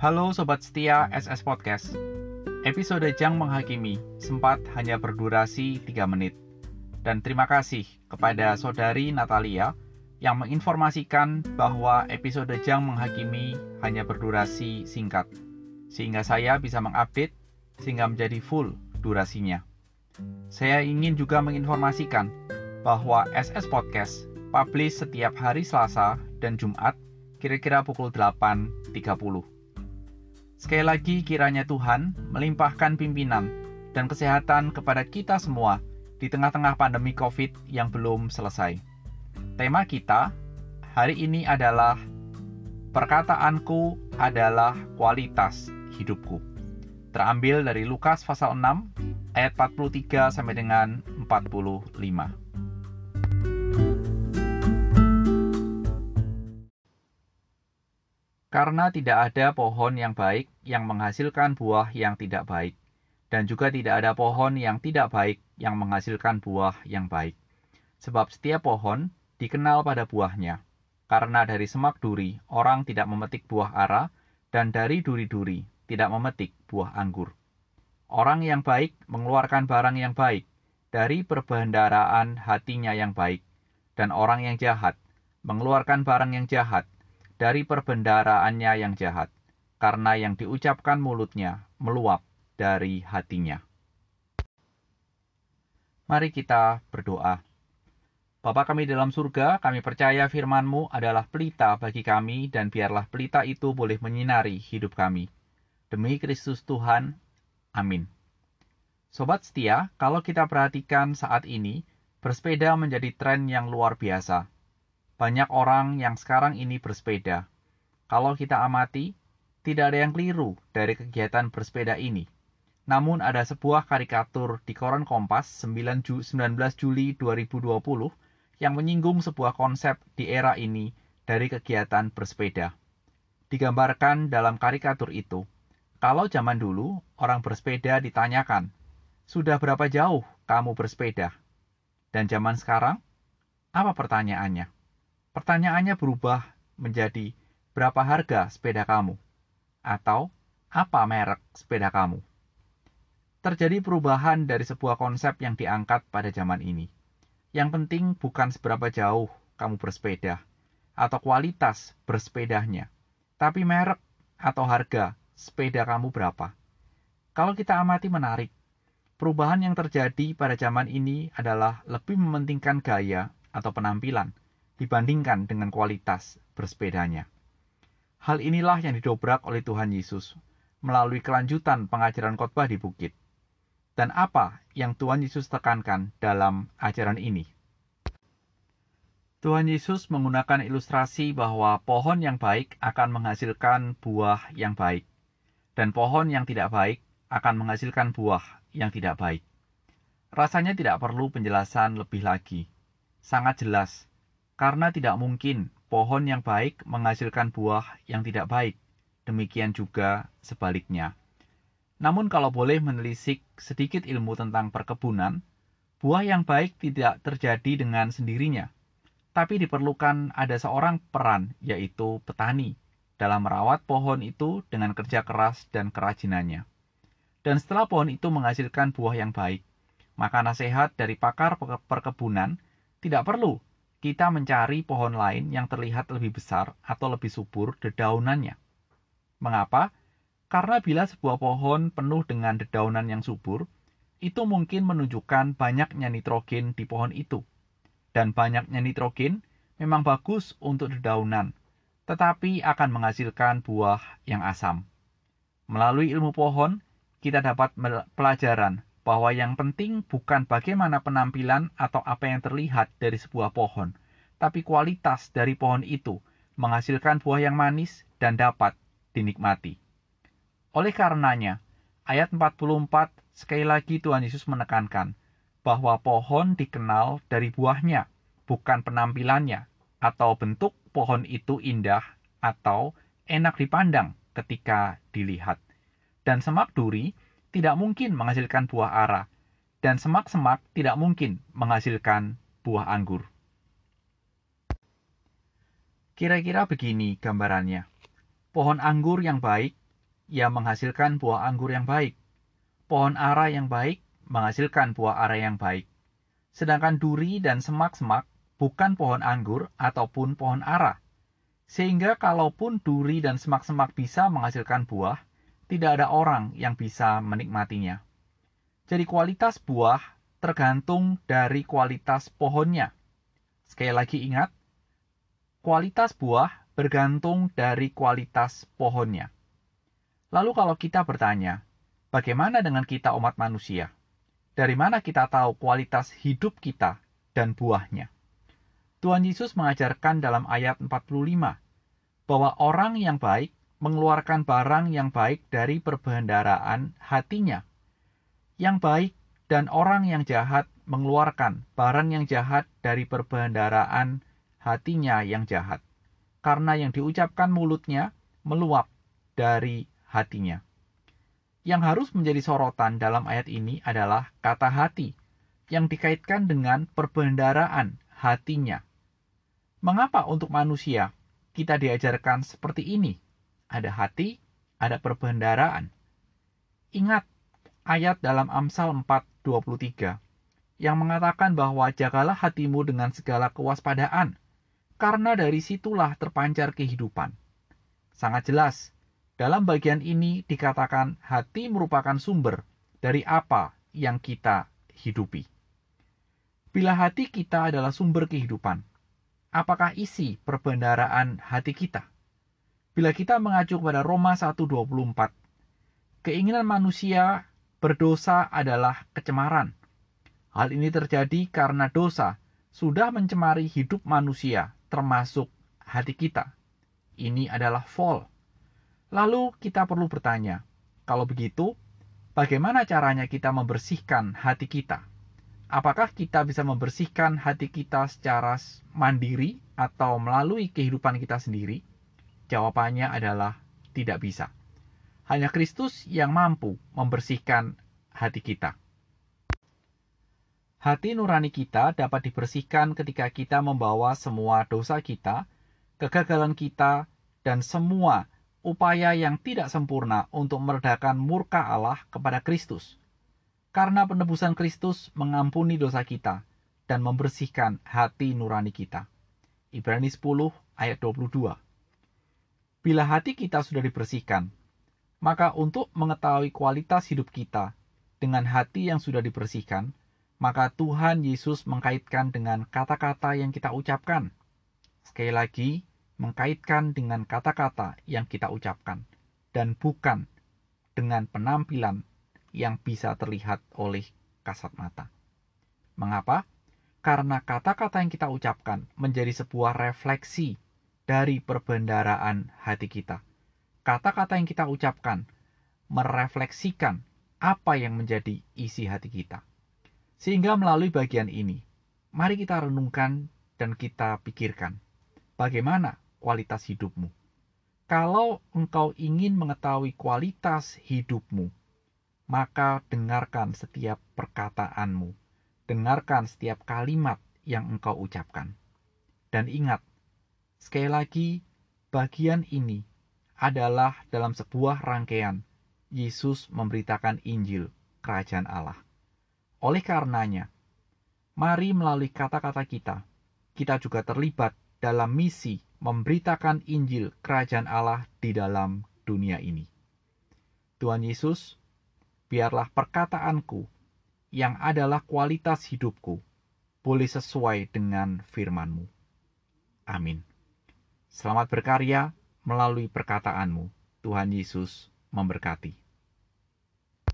Halo Sobat Setia SS Podcast. Episode Jang Menghakimi sempat hanya berdurasi 3 menit. Dan terima kasih kepada Saudari Natalia yang menginformasikan bahwa episode Jang Menghakimi hanya berdurasi singkat Sehingga saya bisa mengupdate sehingga menjadi full durasinya. Saya ingin juga menginformasikan bahwa SS Podcast publish setiap hari Selasa dan Jumat kira-kira pukul 8.30 Sekali lagi kiranya Tuhan melimpahkan pimpinan dan kesehatan kepada kita semua di tengah-tengah pandemi COVID yang belum selesai. Tema kita hari ini adalah Perkataanku adalah kualitas hidupku. Terambil dari Lukas pasal 6 ayat 43 sampai dengan 45. Karena tidak ada pohon yang baik yang menghasilkan buah yang tidak baik, dan juga tidak ada pohon yang tidak baik yang menghasilkan buah yang baik. Sebab setiap pohon dikenal pada buahnya. Karena dari semak duri orang tidak memetik buah ara, dan dari duri-duri tidak memetik buah anggur. Orang yang baik mengeluarkan barang yang baik dari perbendaraan hatinya yang baik, dan orang yang jahat mengeluarkan barang yang jahat dari perbendaraannya yang jahat, karena yang diucapkan mulutnya meluap dari hatinya. Mari kita berdoa. Bapa kami dalam surga, kami percaya firman-Mu adalah pelita bagi kami dan biarlah pelita itu boleh menyinari hidup kami. Demi Kristus Tuhan, amin. Sobat setia, kalau kita perhatikan saat ini, bersepeda menjadi tren yang luar biasa banyak orang yang sekarang ini bersepeda. Kalau kita amati, tidak ada yang keliru dari kegiatan bersepeda ini. Namun ada sebuah karikatur di koran Kompas 19 Juli 2020 yang menyinggung sebuah konsep di era ini dari kegiatan bersepeda. Digambarkan dalam karikatur itu, kalau zaman dulu orang bersepeda ditanyakan, "Sudah berapa jauh kamu bersepeda?" Dan zaman sekarang, apa pertanyaannya? Pertanyaannya berubah menjadi berapa harga sepeda kamu? Atau apa merek sepeda kamu? Terjadi perubahan dari sebuah konsep yang diangkat pada zaman ini. Yang penting bukan seberapa jauh kamu bersepeda atau kualitas bersepedanya, tapi merek atau harga sepeda kamu berapa. Kalau kita amati menarik, perubahan yang terjadi pada zaman ini adalah lebih mementingkan gaya atau penampilan dibandingkan dengan kualitas bersepedanya. Hal inilah yang didobrak oleh Tuhan Yesus melalui kelanjutan pengajaran khotbah di bukit. Dan apa yang Tuhan Yesus tekankan dalam ajaran ini? Tuhan Yesus menggunakan ilustrasi bahwa pohon yang baik akan menghasilkan buah yang baik, dan pohon yang tidak baik akan menghasilkan buah yang tidak baik. Rasanya tidak perlu penjelasan lebih lagi. Sangat jelas karena tidak mungkin pohon yang baik menghasilkan buah yang tidak baik. Demikian juga sebaliknya. Namun kalau boleh menelisik sedikit ilmu tentang perkebunan, buah yang baik tidak terjadi dengan sendirinya. Tapi diperlukan ada seorang peran, yaitu petani, dalam merawat pohon itu dengan kerja keras dan kerajinannya. Dan setelah pohon itu menghasilkan buah yang baik, maka nasihat dari pakar perkebunan tidak perlu kita mencari pohon lain yang terlihat lebih besar atau lebih subur dedaunannya. Mengapa? Karena bila sebuah pohon penuh dengan dedaunan yang subur, itu mungkin menunjukkan banyaknya nitrogen di pohon itu. Dan banyaknya nitrogen memang bagus untuk dedaunan, tetapi akan menghasilkan buah yang asam. Melalui ilmu pohon, kita dapat pelajaran bahwa yang penting bukan bagaimana penampilan atau apa yang terlihat dari sebuah pohon, tapi kualitas dari pohon itu menghasilkan buah yang manis dan dapat dinikmati. Oleh karenanya, ayat 44 sekali lagi Tuhan Yesus menekankan bahwa pohon dikenal dari buahnya, bukan penampilannya, atau bentuk pohon itu indah atau enak dipandang ketika dilihat. Dan semak duri tidak mungkin menghasilkan buah ara, dan semak-semak tidak mungkin menghasilkan buah anggur. Kira-kira begini gambarannya. Pohon anggur yang baik ia menghasilkan buah anggur yang baik. Pohon ara yang baik menghasilkan buah ara yang baik. Sedangkan duri dan semak-semak bukan pohon anggur ataupun pohon ara. Sehingga kalaupun duri dan semak-semak bisa menghasilkan buah, tidak ada orang yang bisa menikmatinya. Jadi kualitas buah tergantung dari kualitas pohonnya. Sekali lagi ingat, kualitas buah bergantung dari kualitas pohonnya. Lalu kalau kita bertanya, bagaimana dengan kita umat manusia? Dari mana kita tahu kualitas hidup kita dan buahnya? Tuhan Yesus mengajarkan dalam ayat 45 bahwa orang yang baik mengeluarkan barang yang baik dari perbendaraan hatinya. Yang baik dan orang yang jahat mengeluarkan barang yang jahat dari perbendaraan hatinya yang jahat. Karena yang diucapkan mulutnya meluap dari hatinya. Yang harus menjadi sorotan dalam ayat ini adalah kata hati yang dikaitkan dengan perbendaraan hatinya. Mengapa untuk manusia kita diajarkan seperti ini? Ada hati, ada perbendaraan. Ingat ayat dalam Amsal 4:23 yang mengatakan bahwa jagalah hatimu dengan segala kewaspadaan karena dari situlah terpancar kehidupan. Sangat jelas, dalam bagian ini dikatakan hati merupakan sumber dari apa yang kita hidupi. Bila hati kita adalah sumber kehidupan, apakah isi perbendaraan hati kita? Bila kita mengacu kepada Roma 1.24, keinginan manusia berdosa adalah kecemaran. Hal ini terjadi karena dosa sudah mencemari hidup manusia termasuk hati kita. Ini adalah fall. Lalu kita perlu bertanya, kalau begitu, bagaimana caranya kita membersihkan hati kita? Apakah kita bisa membersihkan hati kita secara mandiri atau melalui kehidupan kita sendiri? Jawabannya adalah tidak bisa. Hanya Kristus yang mampu membersihkan hati kita. Hati nurani kita dapat dibersihkan ketika kita membawa semua dosa kita, kegagalan kita, dan semua upaya yang tidak sempurna untuk meredakan murka Allah kepada Kristus. Karena penebusan Kristus mengampuni dosa kita dan membersihkan hati nurani kita. Ibrani 10 ayat 22. Bila hati kita sudah dibersihkan, maka untuk mengetahui kualitas hidup kita dengan hati yang sudah dibersihkan, maka Tuhan Yesus mengkaitkan dengan kata-kata yang kita ucapkan. Sekali lagi, mengkaitkan dengan kata-kata yang kita ucapkan, dan bukan dengan penampilan yang bisa terlihat oleh kasat mata. Mengapa? Karena kata-kata yang kita ucapkan menjadi sebuah refleksi dari perbendaraan hati kita. Kata-kata yang kita ucapkan merefleksikan apa yang menjadi isi hati kita. Sehingga melalui bagian ini, mari kita renungkan dan kita pikirkan bagaimana kualitas hidupmu. Kalau engkau ingin mengetahui kualitas hidupmu, maka dengarkan setiap perkataanmu, dengarkan setiap kalimat yang engkau ucapkan. Dan ingat, sekali lagi, bagian ini adalah dalam sebuah rangkaian Yesus memberitakan Injil Kerajaan Allah. Oleh karenanya, mari melalui kata-kata kita, kita juga terlibat dalam misi memberitakan Injil Kerajaan Allah di dalam dunia ini. Tuhan Yesus, biarlah perkataanku yang adalah kualitas hidupku boleh sesuai dengan firman-Mu. Amin. Selamat berkarya melalui perkataanmu. Tuhan Yesus memberkati.